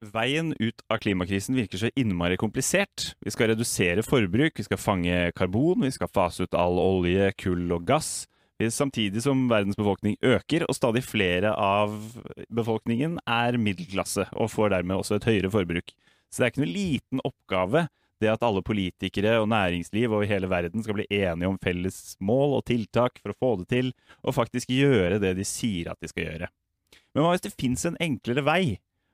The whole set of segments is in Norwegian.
Veien ut av klimakrisen virker så innmari komplisert. Vi skal redusere forbruk, vi skal fange karbon, vi skal fase ut all olje, kull og gass. Samtidig som verdens befolkning øker, og stadig flere av befolkningen er middelklasse, og får dermed også et høyere forbruk. Så det er ikke noe liten oppgave det at alle politikere og næringsliv over hele verden skal bli enige om felles mål og tiltak for å få det til, og faktisk gjøre det de sier at de skal gjøre. Men hva hvis det fins en enklere vei?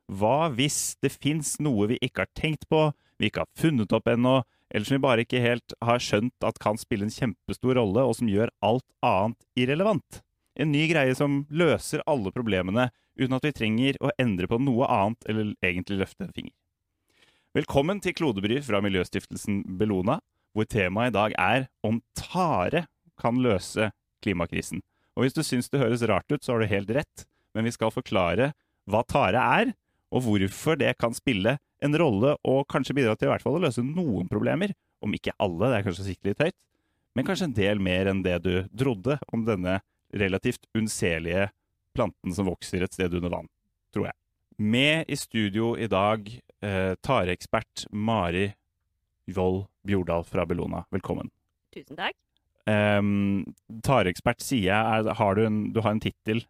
Hva hvis det fins noe vi ikke har tenkt på, vi ikke har funnet opp ennå, eller som vi bare ikke helt har skjønt at kan spille en kjempestor rolle, og som gjør alt annet irrelevant? En ny greie som løser alle problemene uten at vi trenger å endre på noe annet eller egentlig løfte en finger. Velkommen til Klodebry fra Miljøstiftelsen Bellona, hvor temaet i dag er om tare kan løse klimakrisen. Og hvis du syns det høres rart ut, så har du helt rett, men vi skal forklare hva tare er, og hvorfor det kan spille en rolle og kanskje bidra til i hvert fall å løse noen problemer. Om ikke alle, det er kanskje sikkert litt høyt, men kanskje en del mer enn det du trodde om denne relativt unnselige planten som vokser et sted under vann, tror jeg. Med i studio i dag eh, tareekspert Mari Wold Bjordal fra Bellona. Velkommen. Tusen takk. Um, tareekspert sier jeg, har du, en, du har en tittel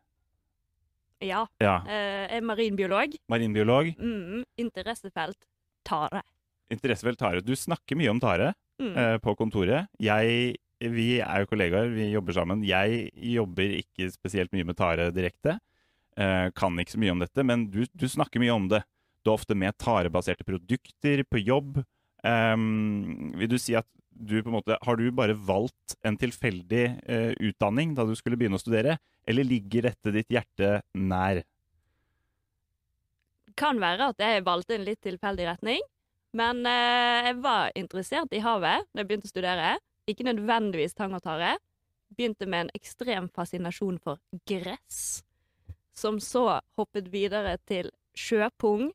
ja. ja. Jeg er marinbiolog. Marinbiolog. Mm, interessefelt tare. Interessefelt tare. Du snakker mye om tare mm. eh, på kontoret. Jeg, vi er jo kollegaer, vi jobber sammen. Jeg jobber ikke spesielt mye med tare direkte. Eh, kan ikke så mye om dette, men du, du, snakker mye om det. Du er ofte med tarebaserte produkter på jobb. Um, vil du si at du på en måte Har du bare valgt en tilfeldig eh, utdanning da du skulle begynne å studere, eller ligger dette ditt hjerte nær? Kan være at jeg valgte en litt tilfeldig retning, men eh, jeg var interessert i havet da jeg begynte å studere. Ikke nødvendigvis tang og tare. Begynte med en ekstrem fascinasjon for gress, som så hoppet videre til sjøpung,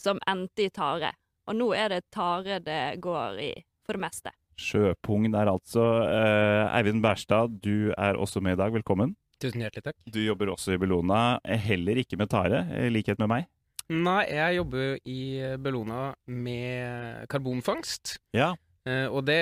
som endte i tare. Og nå er det tare det går i, for det meste. Sjøpung der altså. Eh, Eivind Bærstad, du er også med i dag. Velkommen. Tusen hjertelig takk. Du jobber også i Bellona, heller ikke med tare, i likhet med meg. Nei, jeg jobber i Bellona med karbonfangst. Ja. Eh, og det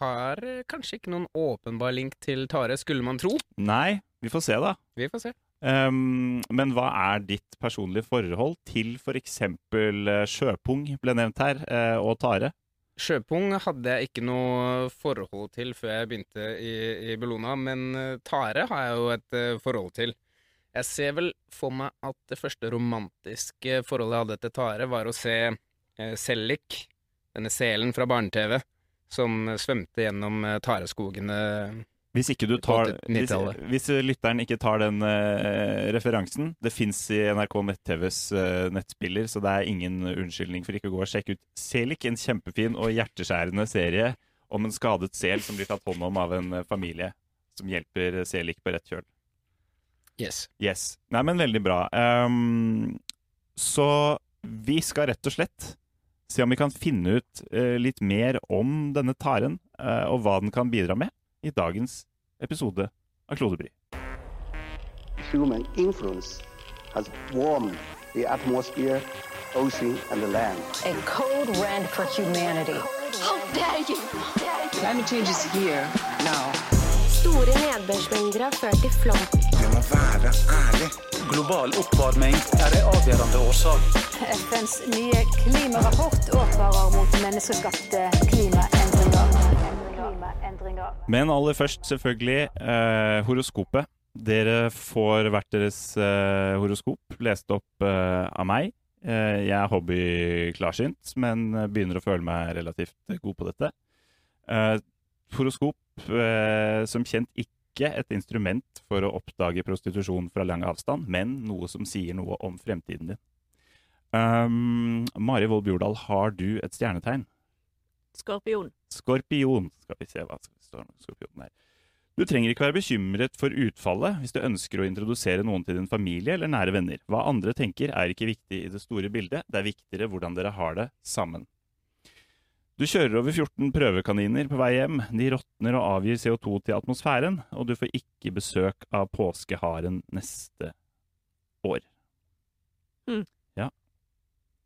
har kanskje ikke noen åpenbar link til tare, skulle man tro. Nei, vi får se, da. Vi får se. Um, men hva er ditt personlige forhold til f.eks. For uh, sjøpung, ble nevnt her, og tare? Sjøpung hadde jeg ikke noe forhold til før jeg begynte i, i Bellona, men uh, tare har jeg jo et forhold til. Jeg ser vel for meg at det første romantiske forholdet jeg hadde til tare, var å se Sellik, denne selen fra barne-TV, som svømte gjennom tareskogene hvis, tar, hvis, hvis, lytteren ikke tar den uh, referansen Det fins i NRK nett-TVs uh, nettspiller, så det er ingen unnskyldning for ikke å gå og sjekke ut Selik, en kjempefin og hjerteskjærende serie om en skadet sel som blir tatt hånd om av en uh, familie som hjelper Selik på rett kjøl. Yes. yes. Nei, men veldig bra. Um, så vi skal rett og slett se om vi kan finne ut litt mer om denne taren, og hva den kan bidra med i dagens episode av Klodebry. Human influence has warmed the atmosphere, ocean and the land. A code red for humanity. How dare you! Climate change is here now. Store nedbørsmengder har ført til flom. Vi må være ærlig. Global oppvarming er en avgjørende årsak. FNs nye klimarapport advarer mot menneskeskapte klimaendringer klimaendringer. Men aller først, selvfølgelig, eh, horoskopet. Dere får hvert deres eh, horoskop lest opp eh, av meg. Eh, jeg er hobbyklarsynt, men begynner å føle meg relativt god på dette. Eh, horoskop, eh, som kjent ikke et instrument for å oppdage prostitusjon fra lang avstand, men noe som sier noe om fremtiden din. Um, Mari Wold Bjordal, har du et stjernetegn? Skorpion. Skorpion. Skal vi se hva som står skorpionen her. Du trenger ikke være bekymret for utfallet hvis du ønsker å introdusere noen til din familie eller nære venner. Hva andre tenker er ikke viktig i det store bildet, det er viktigere hvordan dere har det sammen. Du kjører over 14 prøvekaniner på vei hjem. De råtner og avgir CO2 til atmosfæren, og du får ikke besøk av påskeharen neste år. Mm.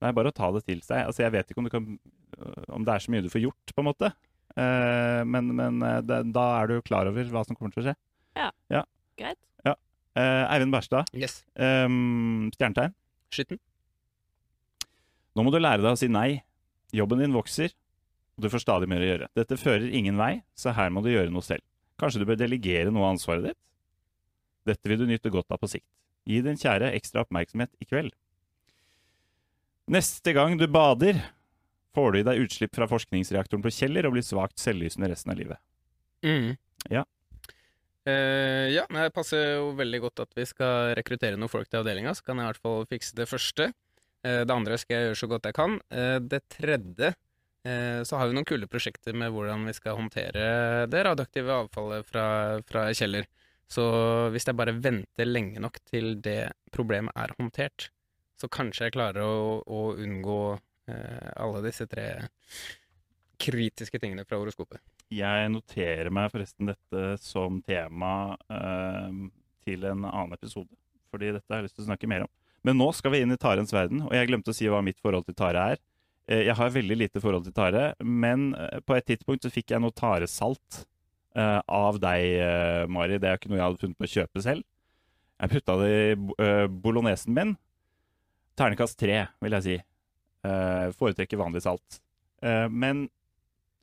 Ja. Det er bare å ta det til seg. Altså, jeg vet ikke om, du kan, om det er så mye du får gjort, på en måte. Eh, men men eh, det, da er du klar over hva som kommer til å skje. Ja, Greit. Eh, Eivind Berstad, Yes. um, stjernetegn. Skitten. Nå må du lære deg å si nei. Jobben din vokser, og du får stadig mer å gjøre. Dette fører ingen vei, så her må du gjøre noe selv. Kanskje du bør delegere noe av ansvaret ditt? Dette vil du nyte godt av på sikt. Gi din kjære ekstra oppmerksomhet i kveld. Neste gang du bader, får du i deg utslipp fra forskningsreaktoren på Kjeller og blir svakt selvlysende resten av livet. Mm. Ja. Uh, ja, men det passer jo veldig godt at vi skal rekruttere noen folk til avdelinga, så kan jeg i hvert fall fikse det første. Uh, det andre skal jeg gjøre så godt jeg kan. Uh, det tredje så har vi noen kule prosjekter med hvordan vi skal håndtere det radioaktive avfallet fra, fra Kjeller. Så hvis jeg bare venter lenge nok til det problemet er håndtert, så kanskje jeg klarer å, å unngå eh, alle disse tre kritiske tingene fra horoskopet. Jeg noterer meg forresten dette som tema eh, til en annen episode. Fordi dette har jeg lyst til å snakke mer om. Men nå skal vi inn i Tarens verden, og jeg glemte å si hva mitt forhold til Tare er. Eh, jeg har veldig lite forhold til Tare, men eh, på et tidspunkt så fikk jeg noe taresalt eh, av deg, eh, Mari. Det er ikke noe jeg hadde funnet på å kjøpe selv. Jeg putta det i eh, bolognesen min. Ternekast tre, vil jeg si. Uh, foretrekker vanlig salt. Uh, men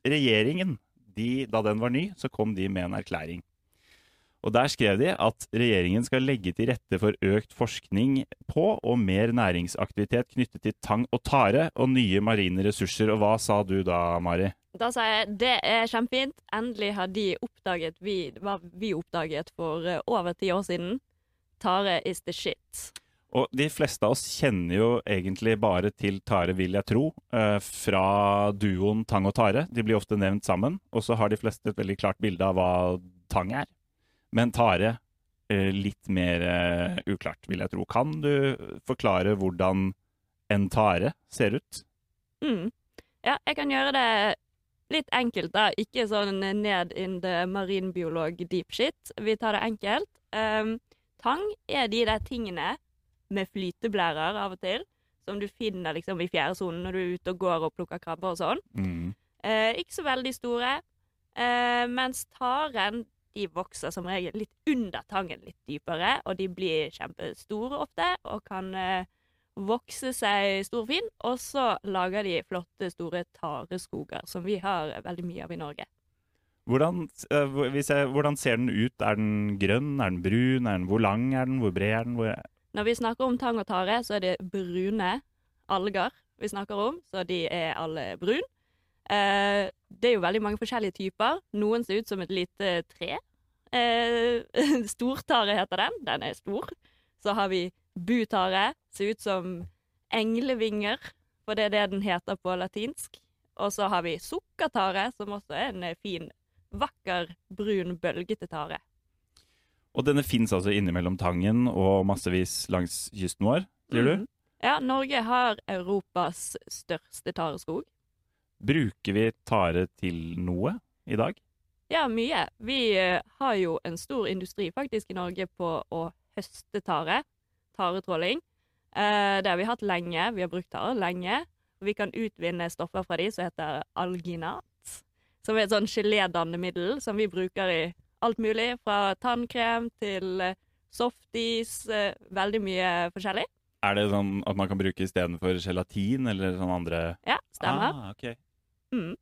regjeringen, de, da den var ny, så kom de med en erklæring. Og Der skrev de at regjeringen skal legge til rette for økt forskning på og mer næringsaktivitet knyttet til tang og tare og nye marine ressurser. Og hva sa du da, Mari? Da sa jeg det er kjempefint. Endelig har de oppdaget vi, hva vi oppdaget for eh, over ti år siden. Tare is the shit. Og de fleste av oss kjenner jo egentlig bare til tare, vil jeg tro, eh, fra duoen tang og tare. De blir ofte nevnt sammen. Og så har de fleste et veldig klart bilde av hva tang er. Men tare eh, litt mer eh, uklart, vil jeg tro. Kan du forklare hvordan en tare ser ut? Mm. Ja, jeg kan gjøre det litt enkelt, da. Ikke sånn ned in the marinbiolog deep shit. Vi tar det enkelt. Um, tang er de der tingene med flyteblærer av og til, som du finner liksom i fjæresonen når du er ute og går og plukker krabber og sånn. Mm. Eh, ikke så veldig store. Eh, mens taren de vokser som regel litt under tangen, litt dypere, og de blir kjempestore ofte og kan eh, vokse seg stor og fin. Og så lager de flotte, store tareskoger, som vi har veldig mye av i Norge. Hvordan, eh, jeg, hvordan ser den ut? Er den grønn? Er den brun? Er den, hvor lang er den? Hvor bred er den? Hvor, Når vi snakker om tang og tare, så er det brune alger vi snakker om, så de er alle brun. Eh, det er jo veldig mange forskjellige typer. Noen ser ut som et lite tre. Eh, stortare heter den. Den er stor. Så har vi butare. Ser ut som englevinger, for det er det den heter på latinsk. Og så har vi sukkertare, som også er en fin, vakker, brun, bølgete tare. Og denne fins altså innimellom Tangen og massevis langs kysten vår, sier du? Mm. Ja, Norge har Europas største tareskog. Bruker vi tare til noe i dag? Ja, mye. Vi eh, har jo en stor industri faktisk i Norge på å høste tare. Taretråling. Eh, det har vi hatt lenge. Vi har brukt tare lenge. Vi kan utvinne stoffer fra de som heter alginat. Som er et sånn gelédannemiddel som vi bruker i alt mulig. Fra tannkrem til eh, softis. Eh, veldig mye forskjellig. Er det sånn at man kan bruke istedenfor gelatin eller sånn andre Ja, stemmer. Ah, okay. Mm.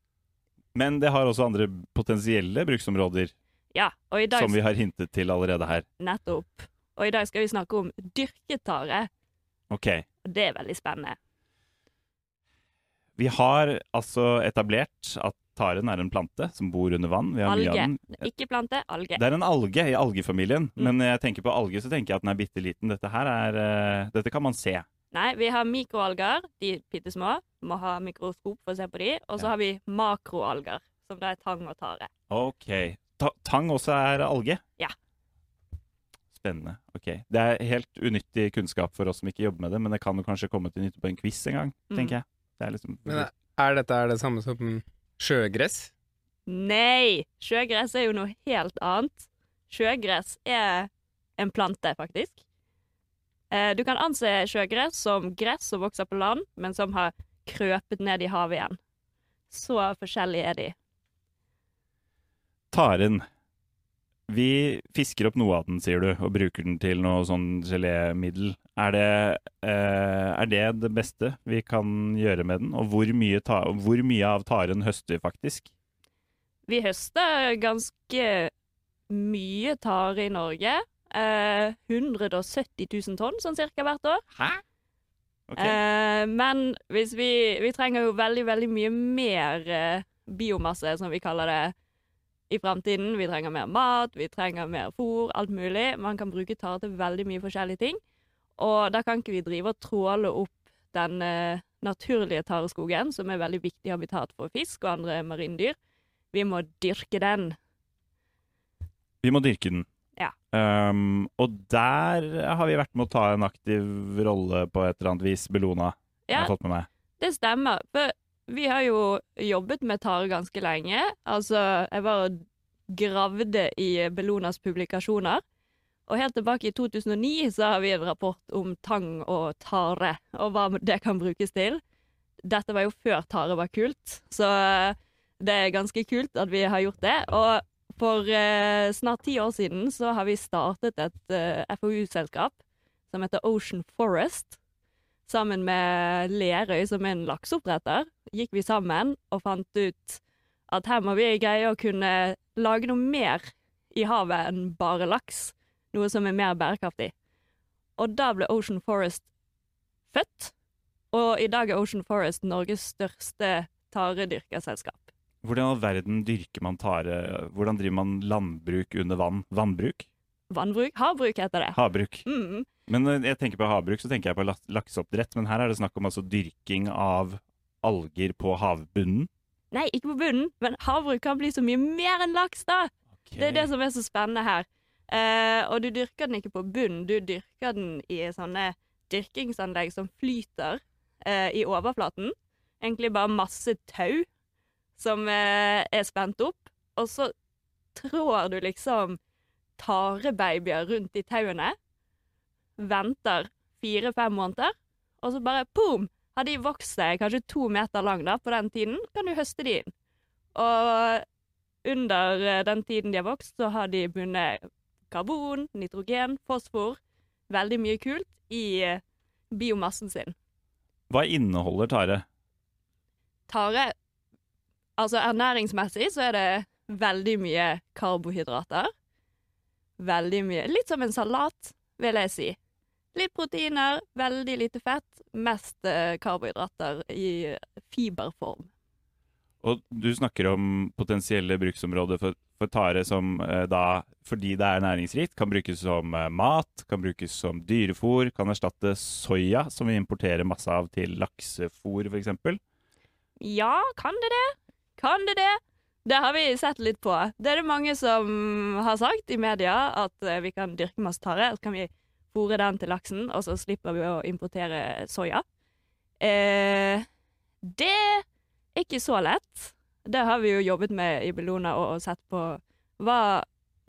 Men det har også andre potensielle bruksområder, Ja, og i dag som vi har hintet til allerede her. Nettopp. Og i dag skal vi snakke om dyrket tare. Ok. Og det er veldig spennende. Vi har altså etablert at taren er en plante som bor under vann. Vi har mye av Alge. den. Ikke plante, alge. Det er en alge i algefamilien, Mm. men når jeg tenker på alge, så tenker jeg at den er bitte liten. Dette her er uh, Dette kan man se. Nei, vi har mikroalger, de bitte små. Må ha mikroskop for å se på de. Og så Ja. har vi makroalger, som da er tang og tare. Ok. Ta tang også er alge? Ja. Spennende. Ok. Det er helt unyttig kunnskap for oss som ikke jobber med det, men det kan jo kanskje komme til nytte på en quiz en gang, Mm. tenker jeg. Det er liksom Men er dette er det samme som sjøgress? Nei! Sjøgress er jo noe helt annet. Sjøgress er en plante, faktisk. Eh, du kan anse sjøgress som gress som vokser på land, men som har krøpet ned i havet igjen. Så forskjellige er de. Taren. Vi fisker opp noe av den, sier du, og bruker den til noe sånn gelémiddel. Er det, eh, er det det beste vi kan gjøre med den? Og hvor mye, ta hvor mye av taren høster vi faktisk? Vi høster ganske mye tare i Norge. Eh, 170 000 tonn sånn cirka hvert år. Hæ? Ok. Eh, men hvis vi, vi trenger jo veldig, veldig mye mer eh, biomasse, som vi kaller det, i fremtiden. Vi trenger mer mat, vi trenger mer fôr, alt mulig. Man kan bruke tare til veldig mye forskjellige ting. Og da kan ikke vi drive og tråle opp den eh, naturlige tareskogen, som er veldig viktig habitat for fisk og andre marindyr. Vi må dyrke den. Vi må dyrke den. Ja. Um, og der har vi vært med å ta en aktiv rolle på et eller annet vis, Bellona. har Ja, jeg fått med meg. Det stemmer. For vi har jo jobbet med tare ganske lenge. Altså, jeg var og gravde i Bellonas publikasjoner. Og helt tilbake i 2009 så har vi en rapport om tang og tare, og hva det kan brukes til. Dette var jo før tare var kult, så det er ganske kult at vi har gjort det. Og for eh, snart ti år siden så har vi startet et eh, FoU-selskap som heter Ocean Forest sammen med Lerøy, som er en lakseoppdretter, gikk vi sammen og fant ut at her må vi greie å kunne lage noe mer i havet enn bare laks. Noe som er mer bærekraftig. Og da ble Ocean Forest født. Og i dag er Ocean Forest Norges største taredyrkerselskap. Hvordan i all verden dyrker man tare? Hvordan driver man landbruk under vann? Vannbruk? Vannbruk? Havbruk heter det. Havbruk. Mm. Men når jeg tenker på havbruk, så tenker jeg på laks- lakseoppdrett. Men her er det snakk om altså dyrking av alger på havbunnen. Nei, ikke på bunnen, men havbruk kan bli så mye mer enn laks, da! Det er det som er så spennende her. Uh, og du dyrker den ikke på bunnen, du dyrker den i sånne dyrkingsanlegg som flyter uh, i overflaten. Egentlig bare masse tau som uh, er spent opp. Og så trår du liksom tarebabyer rundt i tauene. Venter fire-fem måneder, og så bare boom! Har de vokst seg kanskje to meter lang da, på den tiden, kan du høste de inn. Og under eh, den tiden de har vokst, så har de bundet karbon, nitrogen, fosfor, veldig mye kult, i eh, biomassen sin. Hva inneholder tare? Tare Altså ernæringsmessig så er det veldig mye karbohydrater. Veldig mye Litt som en salat, vil jeg si. Litt proteiner, veldig lite fett. Mest eh, karbohydrater i eh, fiberform. Og du snakker om potensielle bruksområder for, for tare som eh, da, fordi det er næringsrikt, kan brukes som eh, mat, kan brukes som dyrefôr, kan erstatte soya, som vi importerer masse av til laksefôr f.eks. Ja, kan det det? Kan det det? Det har vi sett litt på. Det er det mange som har sagt i media, at eh, vi kan dyrke masse tare, så kan vi fôre den til laksen, og så slipper vi å importere soya. Eh, det er ikke så lett. Det har vi jo jobbet med i Bellona og, sett på hva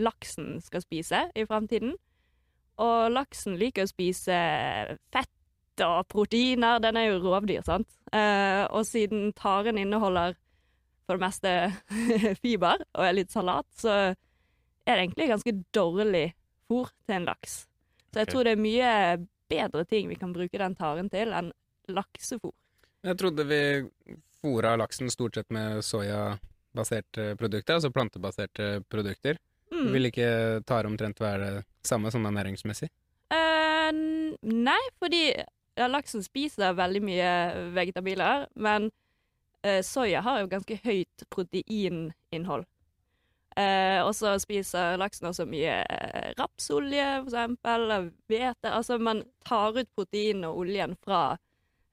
laksen skal spise i fremtiden. Og laksen liker å spise fett og proteiner. Den er jo rovdyr, sant? Eh, og siden taren inneholder for det meste fiber og er litt salat, så er det egentlig ganske dårlig fôr til en laks. Så jeg tror det er mye bedre ting vi kan bruke den taren til, enn laksefôr. Jeg trodde vi fôra laksen stort sett med soyabaserte produkter, altså plantebaserte produkter. Mm. Vil ikke tare omtrent være det samme sånn ernæringsmessig? Eh, nei, fordi ja, laksen spiser veldig mye vegetabiler, men eh, soya har jo ganske høyt proteininnhold. Eh, og så spiser laksen også mye eh, rapsolje, for eksempel, hvete. Altså, man tar ut protein og oljen fra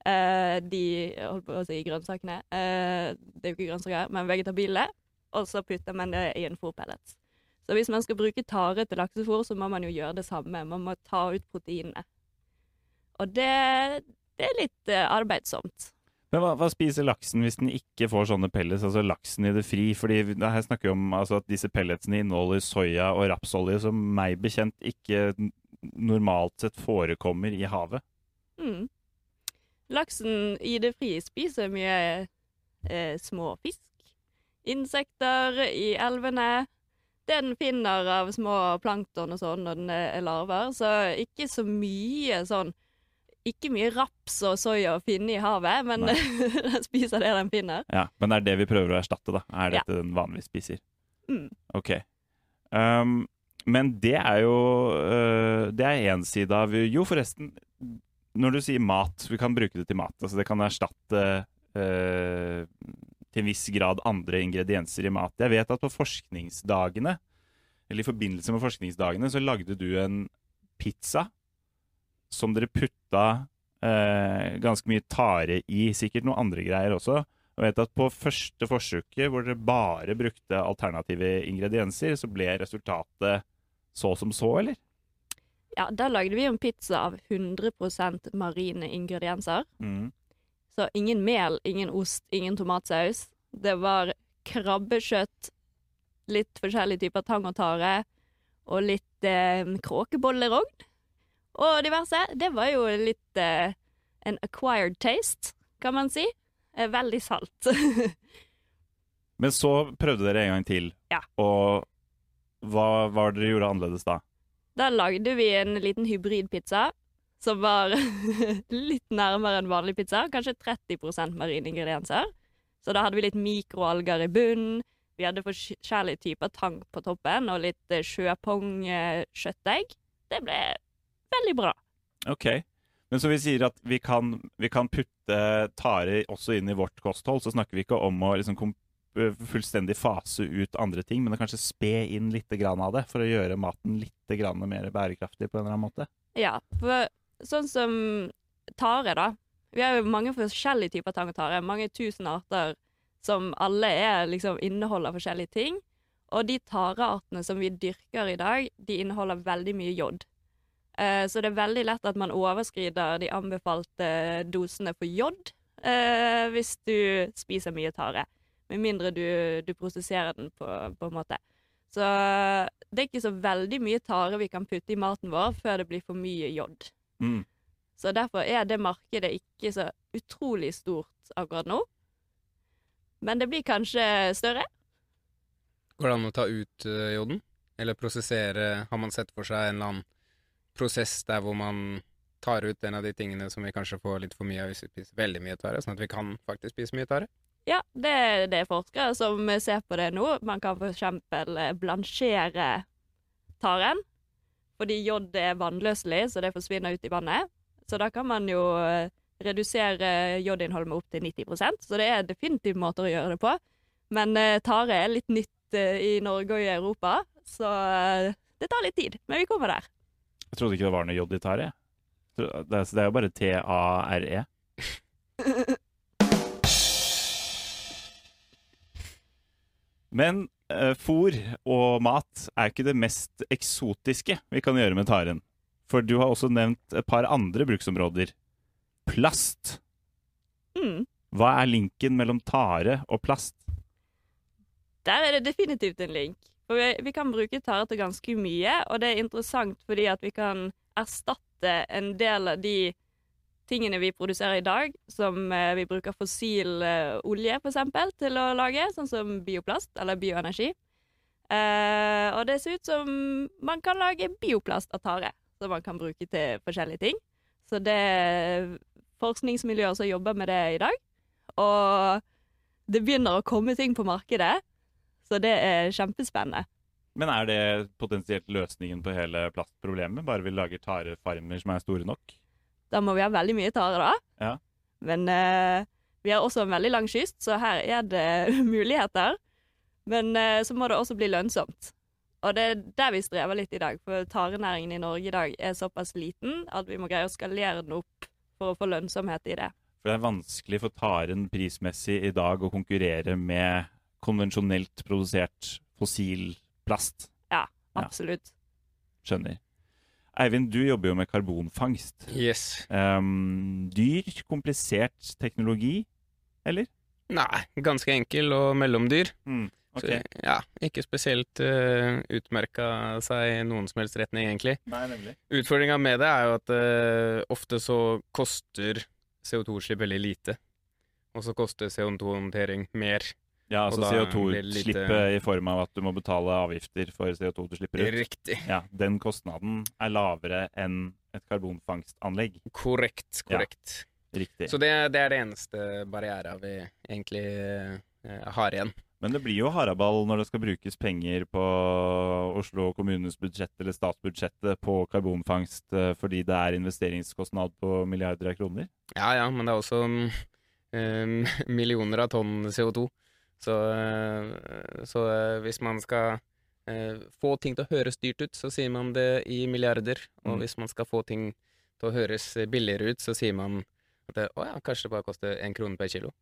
eh, de holdt på å si grønnsakene. Eh, det er jo ikke grønnsaker, men vegetabilene. Og så putter man det i en fôrpellet. Så hvis man skal bruke tare til laksefôr, så må man jo gjøre det samme. Man må ta ut proteinene. Og det, det er litt eh, arbeidsomt. Men hva, hva spiser laksen hvis den ikke får sånne pellets, altså laksen i det fri? Fordi her snakker vi om altså, at disse pelletsene inneholder soya og rapsolje, som meg bekjent ikke normalt sett forekommer i havet. Mm. Laksen i det frie spiser mye eh, små fisk. Insekter i elvene. Det den finner av små plankton og sånn når den er larver. Så ikke så mye sånn Ikke mye raps og soya å finne i havet, men den spiser det den finner. Ja, Men det er det vi prøver å erstatte, da. Er Ja. dette den vanligvis spiser? Mm. Ok. Um, men det er jo uh, Det er én side av Jo, forresten. Når du sier mat, vi kan bruke det til mat. Altså det kan erstatte uh, til en viss grad andre ingredienser i mat. Jeg vet at på forskningsdagene, eller i forbindelse med forskningsdagene, så lagde du en pizza som dere putta eh, ganske mye tare i. Sikkert noen andre greier også. Jeg vet at på første forsøket, hvor dere bare brukte alternative ingredienser, så ble resultatet så som så, eller? Ja, Da lagde vi en pizza av 100% marine ingredienser. Mm. Så ingen mel, ingen ost, ingen tomatsaus. Det var krabbekjøtt, litt forskjellige typer tang og tare, og litt eh, kråkebollerogn. Og diverse. Det var jo litt eh, en acquired taste, kan man si. Eh, veldig salt. Men så prøvde dere en gang til. Ja. Og hva var det dere gjorde annerledes da? Da lagde vi en liten hybridpizza som var litt nærmere en vanlig pizza. Kanskje 30% marine ingredienser. Så da hadde vi litt mikroalger i bunnen. Vi hadde forskjellige typer tang på toppen og litt sjøpongkjøttdeig. sjøpong-kjøttegg. Det ble veldig bra. Ok. Men så vi sier at vi kan, vi kan putte tare også inn i vårt kosthold, så snakker vi ikke om å liksom fullstendig fase ut andre ting, men å kanskje spe inn litt av det for å gjøre maten litt grann mer bærekraftig på en eller annen måte. Ja, for sånn som tare, da. Vi har jo mange forskjellige typer tang og tare. Mange tusen arter som alle er, liksom, inneholder forskjellige ting. Og de tareartene som vi dyrker i dag, de inneholder veldig mye jod. Eh, så det er veldig lett at man overskrider de anbefalte dosene for jod eh, hvis du spiser mye tare. Med mindre du, du prosesserer den på, på en måte. Så det er ikke så veldig mye tare vi kan putte i maten vår før det blir for mye jod. Mm. Så derfor er det markedet ikke så utrolig stort akkurat nå. Men det blir kanskje større. Går det an å ta ut eh, joden? Eller prosessere Har man sett for seg en eller annen prosess der hvor man tar ut en av de tingene som vi kanskje får litt for mye av hvis vi spiser veldig mye tare, sånn at vi kan faktisk spise mye tare? Ja, det, det er forskere som ser på det nå. Man kan eksempel eh, blansjere taren. Fordi jod er vannløselig, så det forsvinner ut i vannet. Så da kan man jo eh, redusere jodinnholdet med opptil 90% Så det er definitivt måter å gjøre det på. Men eh, tare er litt nytt i Norge og i Europa, så det tar litt tid. Men vi kommer der. Jeg trodde ikke det var noe jod i tare. Det er, så det er jo bare T-A-R-E. Men eh, fôr og mat er ikke det mest eksotiske vi kan gjøre med taren. For du har også nevnt et par andre bruksområder. Plast. Mm. Hva er linken mellom tare og plast? Der er det definitivt en link. For vi, vi kan bruke tare til ganske mye, og det er interessant fordi at vi kan erstatte en del av de tingene vi produserer i dag, som eh, vi bruker fossil eh, olje eksempel til å lage, sånn som bioplast eller bioenergi. Eh, og det ser ut som man kan lage bioplast av tare, som man kan bruke til forskjellige ting. Så det er forskningsmiljøer som jobber med det i dag. Og det begynner å komme ting på markedet, så det er kjempespennende. Men er det potensielt løsningen på hele plastproblemet? Bare vi lager tarefarmer som er store nok? Da må vi ha veldig mye tare, da. Ja. Men uh, vi har også en veldig lang kyst, så her er det muligheter. Men uh, så må det også bli lønnsomt. Og det er der vi strever litt i dag, for tarenæringen i Norge i dag er såpass liten at vi må greie å skalere den opp for å få lønnsomhet i det. For det er vanskelig for taren prismessig i dag å konkurrere med konvensjonelt produsert fossil plast. Ja, Ja. absolutt. Skjønner. Eivind, du jobber jo med karbonfangst. Yes. Um, dyr, komplisert teknologi, eller? Nei, ganske enkel og mellomdyr. Mm. Så, ja, ikke spesielt uh, utmerka seg i noen som helst retning, egentlig. Nei, nemlig. Utfordringa med det er jo at uh, ofte så koster CO2-utslipp veldig lite. Og så koster CO2-håndtering mer. Ja, altså da blir det CO2-utslippet lite- i form av at du må betale avgifter for CO2 du slipper ut. Riktig. Ja, Den kostnaden er lavere enn et karbonfangstanlegg. Korrekt. korrekt. Ja. Riktig. Så det, det er det eneste barriera vi egentlig eh, har igjen. Men det blir jo haraball når det skal brukes penger på Oslo kommunes budsjett eller statsbudsjettet på karbonfangst eh, fordi det er investeringskostnad på milliarder av kroner. Ja ja, men det er også eh, millioner av tonn CO2. Så, eh, så eh, hvis man skal eh, få ting til å høres dyrt ut, så sier man det i milliarder. Og Mm. hvis man skal få ting til å høres billigere ut, så sier man at det, å ja, kanskje det bare koster én krone per kilo.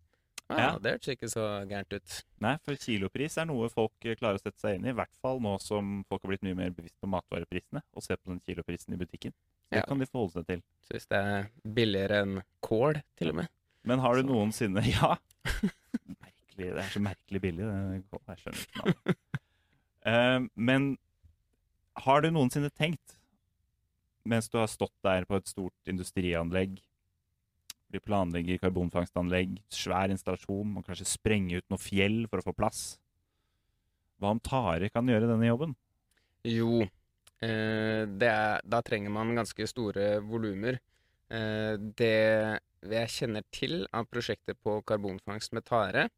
Ah, ja, det hørtes ikke så gærent ut. Nei, for kilopris er noe folk klarer å sette seg inn i, i hvert fall nå som folk har blitt mye mer bevisst på matvareprisene og ser på den kiloprisen i butikken. Det Ja. kan de forholde seg til. Så hvis det er billigere enn kål, til og med Men har du Så- noensinne Ja! Merkelig. Det er så merkelig billig. det- Jeg skjønner ikke noe. Eh, men har du noensinne tenkt, mens du har stått der på et stort industrianlegg, de planlegger karbonfangstanlegg, svær installasjon, må kanskje sprenge ut noe fjell for å få plass Hva om Tare kan gjøre denne jobben? Jo, eh, er, da trenger man ganske store volumer. Eh, det jeg kjenner til av prosjekter på karbonfangst med tare,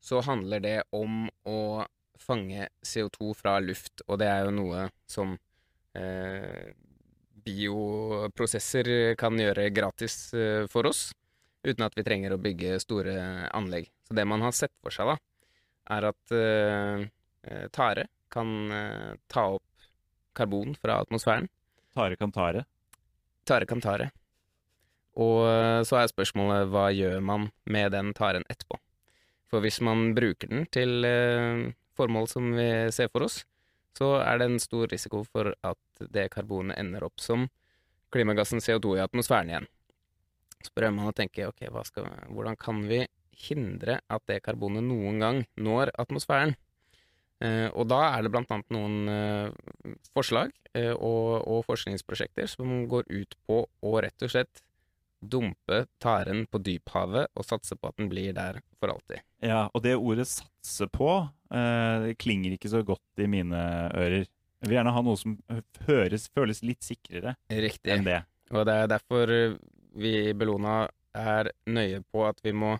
så handler det om å fange CO2 fra luft, og det er jo noe som eh, bioprosesser kan gjøre gratis eh, for oss, uten at vi trenger å bygge store anlegg. Så det man har sett for seg, da, er at eh, eh, tare kan eh, ta opp karbon fra atmosfæren. Tare kan tare. Tare kan tare. Og eh, så er spørsmålet hva gjør man med den taren etterpå? For hvis man bruker den til eh, formål som vi ser for oss, så er det en stor risiko for at det karbonet ender opp som klimagassen CO2 i atmosfæren igjen. Så prøver man å tenke ok, skal, hvordan kan vi hindre at det karbonet noen gang når atmosfæren? Eh, og da er det blant annet noen eh, forslag eh, og, og forskningsprosjekter som går ut på å rett og slett dumpe taren på dyphavet og satse på at den blir der for alltid. Ja, og det ordet 'satse på' eh, klinger ikke så godt i mine ører. Jeg vil gjerne ha noe som høres, føles litt sikrere Riktig. enn det. Og det er derfor eh, vi i Bellona er nøye på at vi må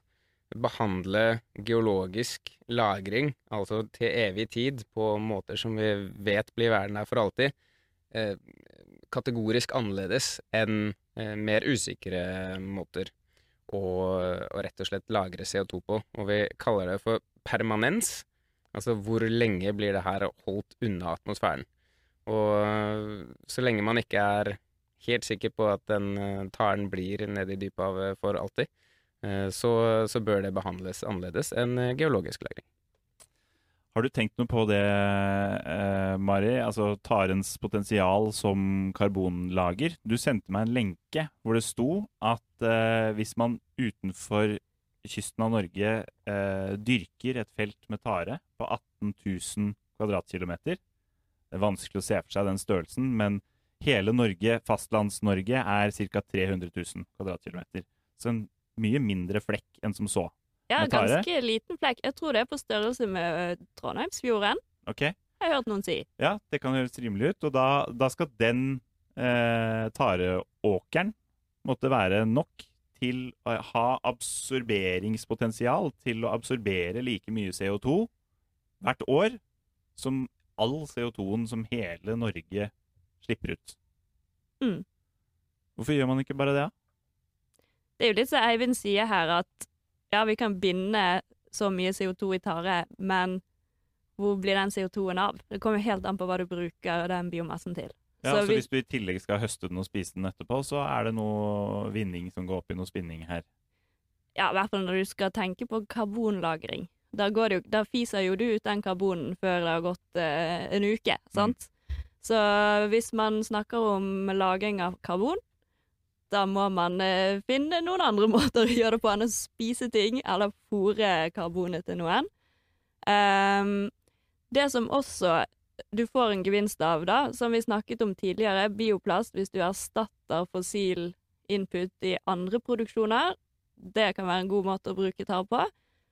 behandle geologisk lagring, altså til evig tid, på måter som vi vet blir værende der for alltid, eh, kategorisk annerledes enn mer usikre måter å, å rett og slett lagre CO2 på. Og vi kaller det for permanens. Altså hvor lenge blir det her holdt unna atmosfæren. Og øh, så lenge man ikke er helt sikker på at den øh, taren blir nede i dyphavet for alltid, så, så bør det behandles annerledes enn geologisk lagring. Har du tenkt noe på det, eh, Mari? Altså tarens potensial som karbonlager. Du sendte meg en lenke hvor det sto at eh, hvis man utenfor kysten av Norge eh, dyrker et felt med tare på 18 000 kvadratkilometer Det er vanskelig å se for seg den størrelsen, men hele Norge, Fastlands-Norge, er ca. 300 000 kvadratkilometer. Så en mye mindre flekk enn som så. Ja, ganske liten flekk. Jeg tror det er på størrelse med eh, Trondheimsfjorden. Ok? Jeg har hørt noen si. Ja, det kan høres rimelig ut. Og da, da skal den eh, tareåkeren måtte være nok til å ha absorberingspotensial til å absorbere like mye CO2 hvert år som all CO2-en som hele Norge slipper ut. Mm. Hvorfor gjør man ikke bare det? da? Det er jo litt som Eivind sier her, at ja, vi kan binde så mye CO2 i tare, men hvor blir den CO2-en av? Det kommer helt an på hva du bruker den biomassen til. Ja, Så så vi- Hvis du i tillegg skal høste den og spise den etterpå, så er det noe vinning som går opp i noe spinning her. Ja, i hvert fall når du skal tenke på karbonlagring. Da, går det jo, da fiser jo du ut den karbonen før det har gått eh, en uke, sant? Så hvis man snakker om lagring av karbon, da må man eh, finne noen andre måter å gjøre det på enn å spise ting eller fòre karbonet til noen. Um, Det som også du får en gevinst av, da, som vi snakket om tidligere, bioplast, hvis du erstatter fossil input i andre produksjoner, det kan være en god måte å bruke tare på.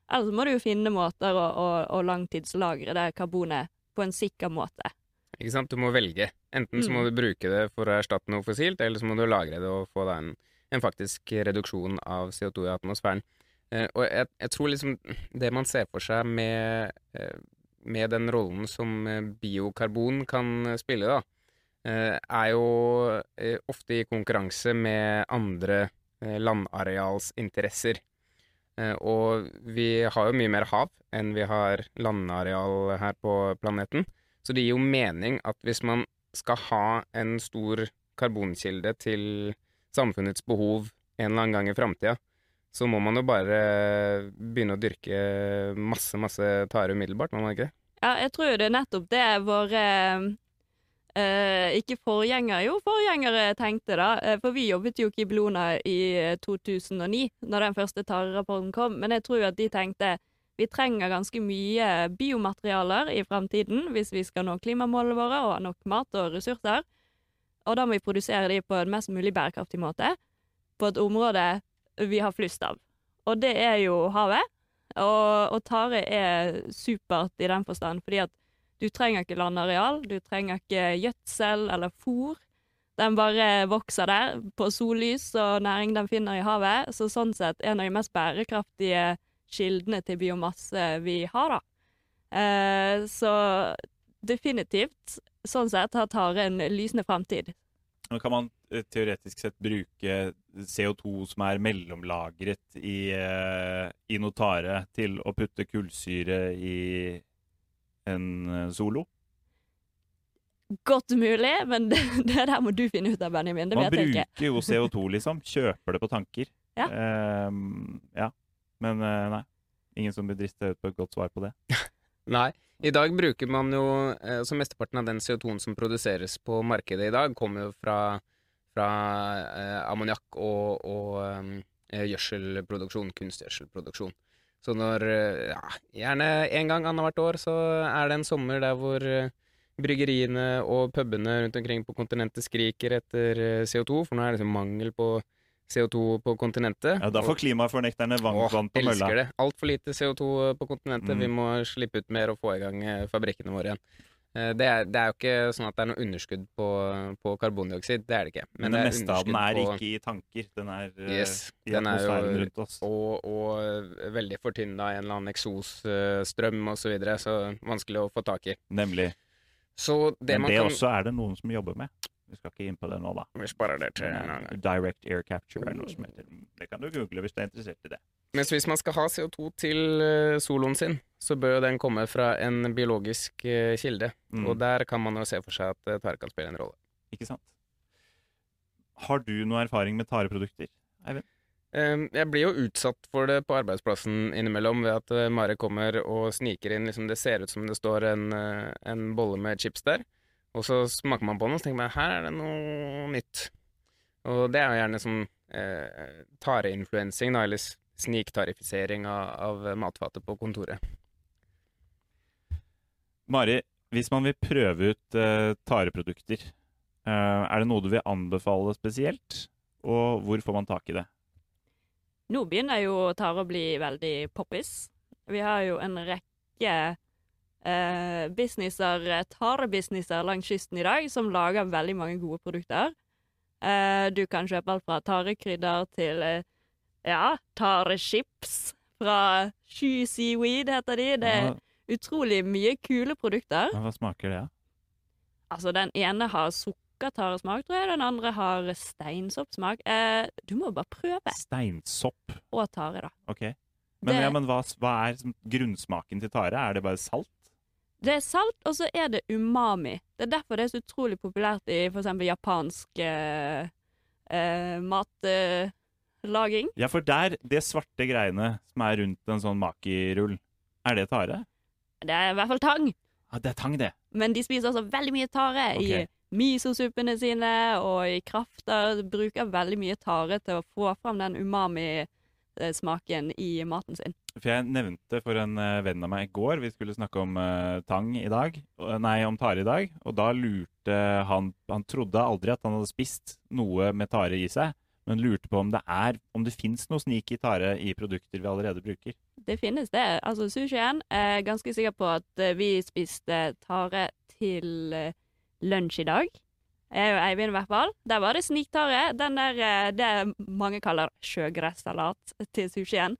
Eller så må du jo finne måter å, å, å langtidslagre det karbonet på en sikker måte. Ikke sant? Du må velge. Enten så må Mm. du bruke det for å erstatte noe fossilt, eller så må du lagre det og få da en, en faktisk reduksjon av CO2 i atmosfæren. Eh, og jeg, jeg tror liksom det man ser for seg med, eh, med den rollen som eh, biokarbon kan spille, da, eh, er jo ofte i konkurranse med andre landarealsinteresser. Og vi har jo mye mer hav enn vi har landareal her på planeten. Så det gir jo mening at hvis man skal ha en stor karbonkilde til samfunnets behov en eller annen gang i framtida, så må man jo bare begynne å dyrke masse, masse tare umiddelbart, må man ikke det? Ja, jeg tror jo det er nettopp det våre eh, Ikke forgjengere, jo, forgjengere tenkte, da. Eh, For vi jobbet jo ikke i Bellona i eh, 2009, når den første tarerapporten kom. Men jeg tror jo at de tenkte vi trenger ganske mye biomaterialer i fremtiden hvis vi skal nå klimamålene våre og ha nok mat og ressurser. Og da må vi produsere de på en mest mulig bærekraftig måte, på et område vi har flust av. Og det er jo havet. Og, og tare er supert i den forstand, fordi at du trenger ikke landareal, du trenger ikke gjødsel eller fôr. Den bare vokser der på sollys og næring den finner i havet. Så sånn sett en av de mest bærekraftige kildene til biomasse vi har, da. Eh, så definitivt, sånn sett, har tare en lysende fremtid. Kan man eh, teoretisk sett bruke CO2 som er mellomlagret i, eh, i noe tare, til å putte kullsyre i en eh, solo. Godt mulig, men det, det der må du finne ut av, Benjamin. Det Man vet jeg ikke. Man bruker jo CO2, liksom. Kjøper det på tanker. Ja. Ehm, ja. Men eh, nei. Ingen som vil driste ut på et godt svar på det. Nei. I dag bruker man jo eh, Så mesteparten av den CO2-en som produseres på markedet i dag, kommer jo fra, fra eh, ammoniakk og, og eh, gjødselproduksjon, kunstgjødselproduksjon. Så når eh, ja, Gjerne en gang annethvert år så er det en sommer der hvor bryggeriene og pubene rundt omkring på kontinentet skriker etter eh, CO2, for nå er det liksom mangel på CO2 på kontinentet. Ja, Da får klimafornekterne vann, Åh, vann på mølla. elsker det. Altfor lite CO2 på kontinentet. Mm. Vi må slippe ut mer og få i gang eh, fabrikkene våre igjen. Eh, Det er, det er jo ikke sånn at det er noe underskudd på, på karbondioksid. Det er det ikke. Men det, er meste av den er på- ikke i tanker. Den er eh, Yes, i den er jo- rundt oss. og, og veldig fortynna i en eller annen eksosstrøm osv., så, videre, så vanskelig å få tak i. Nemlig. Så det Men det kan også er det noen som jobber med. Vi skal ikke inn på det nå, da. Vi sparer det til en annen eh, gang. Direct air capture er noe som heter. Det kan du google hvis du er interessert i det. Mens hvis man skal ha CO2 til eh, soloen sin, så bør jo den komme fra en biologisk eh, kilde. Mm. Og der kan man jo se for seg at tare kan spille en rolle. Ikke sant? Har du noe erfaring med tareprodukter? Eivind? Eh, Jeg blir jo utsatt for det på arbeidsplassen innimellom ved at Mare kommer og sniker inn liksom Det ser ut som det står en, en bolle med chips der, og så smaker man på den og så tenker man her er det noe nytt. Og det er jo gjerne sånn eh, tareinfluensing, da, eller sniktarifisering av, av matfatet på kontoret. Mari, hvis man vil prøve ut eh, tareprodukter, eh, er det noe du vil anbefale spesielt? Og hvor får man tak i det? Nå begynner jo tare å bli veldig poppis. Vi har jo en rekke eh, businesser, eh, tarebusinesser langs kysten i dag som lager veldig mange gode produkter. Eh, du kan kjøpe alt fra tarekrydder til eh, ja, tarechips. Fra Sky Seaweed heter de. Det er utrolig mye kule produkter. hva smaker det? da? Altså, den ene har sukkertaresmak, tror jeg. Den andre har steinsoppsmak. Eh, du må bare prøve. Steinsopp. Og tare, da. Ok. Men, Det- ja, men hva, hva er grunnsmaken til tare? Er det bare salt? Det er salt, og så er det umami. Det er derfor det er så utrolig populært i eksempel japansk eh, eh, matlaging. Ja, for der, det svarte greiene som er rundt en sånn makirull, er det tare? det er i hvert fall tang. Ja, det er tang, det. Men de spiser også veldig mye tare okay. i misosuppene sine og i krafter. Bruker veldig mye tare til å få fram den umami-smaken i maten sin. For jeg nevnte for en eh, venn av meg i går Vi skulle snakke om eh, tang i dag. Nei, om tare i dag. Og da lurte han Han trodde aldri at han hadde spist noe med tare i seg, men lurte på om det er Om det fins noe snik i tare i produkter vi allerede bruker. Det finnes det. Altså sushien er ganske sikker på at eh, vi spiste tare til eh, lunsj i dag. Jeg og Eivind, i hvert fall. Der var det sniktare. Den der eh, det mange kaller sjøgressalat til sushien.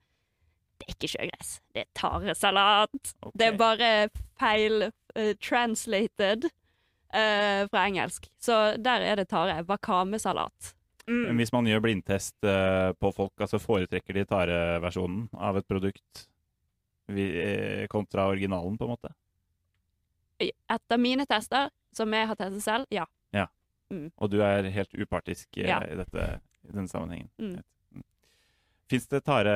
Det er ikke sjøgress, det er taresalat. Okay. Det er bare feil uh, translated uh, fra engelsk. Så der er det tare. Wakamesalat. Men Mm. hvis man gjør blindtest uh, på folk, altså foretrekker de tareversjonen av et produkt vi, kontra originalen, på en måte? Etter mine tester, som jeg har testet selv, ja. Ja, Og du er helt upartisk Ja. i, dette, i denne sammenhengen. Mm. Fins det tare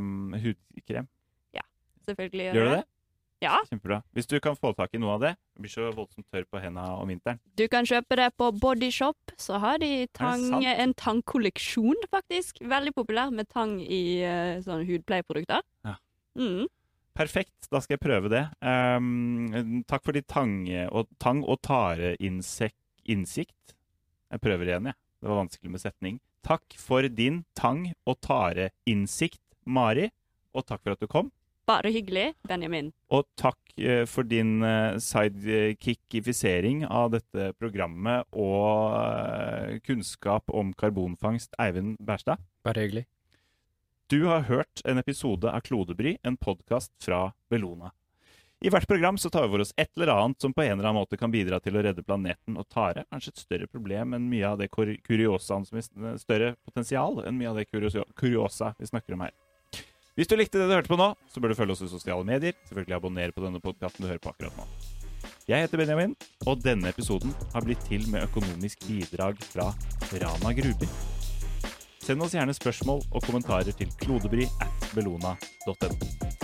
mm, ja, Selvfølgelig Gjør det det? Ja. Kjempebra. Hvis du kan få tak i noe av det, Jeg blir så voldsomt tørr på hendene om vinteren. Du kan kjøpe det på Bodyshop. Så har de tang, en tangkolleksjon, faktisk. Veldig populær med tang i uh, sånne hudpleieprodukter. Ja. Mm. Perfekt, da skal jeg prøve det. Um, takk for ditt tang- og, tang og tare-innsikt. Jeg prøver igjen, jeg. Det var vanskelig med setning. Takk for din tang- og tare-innsikt, Mari. Og takk for at du kom. Bare hyggelig, Benjamin. Og takk eh, for din eh, sidekickifisering av dette programmet og eh, kunnskap om karbonfangst, Eivind Bærstad. Bare hyggelig. Du har hørt en episode av Klodebry, en podkast fra Bellona. I hvert program så tar vi for oss et eller annet som på en eller annen måte kan bidra til å redde planeten og tare. Kanskje et større problem enn mye av det kur- kuriosaen som vi, større potensial enn mye av det kuriosa vi snakker om her. Hvis du likte det du hørte på nå, så bør du følge oss i sosiale medier. Selvfølgelig abonner på denne podkasten du hører på akkurat nå. Jeg heter Benjamin, og denne episoden har blitt til med økonomisk bidrag fra Rana Gruber. Send oss gjerne spørsmål og kommentarer til klodebry at bellona.no.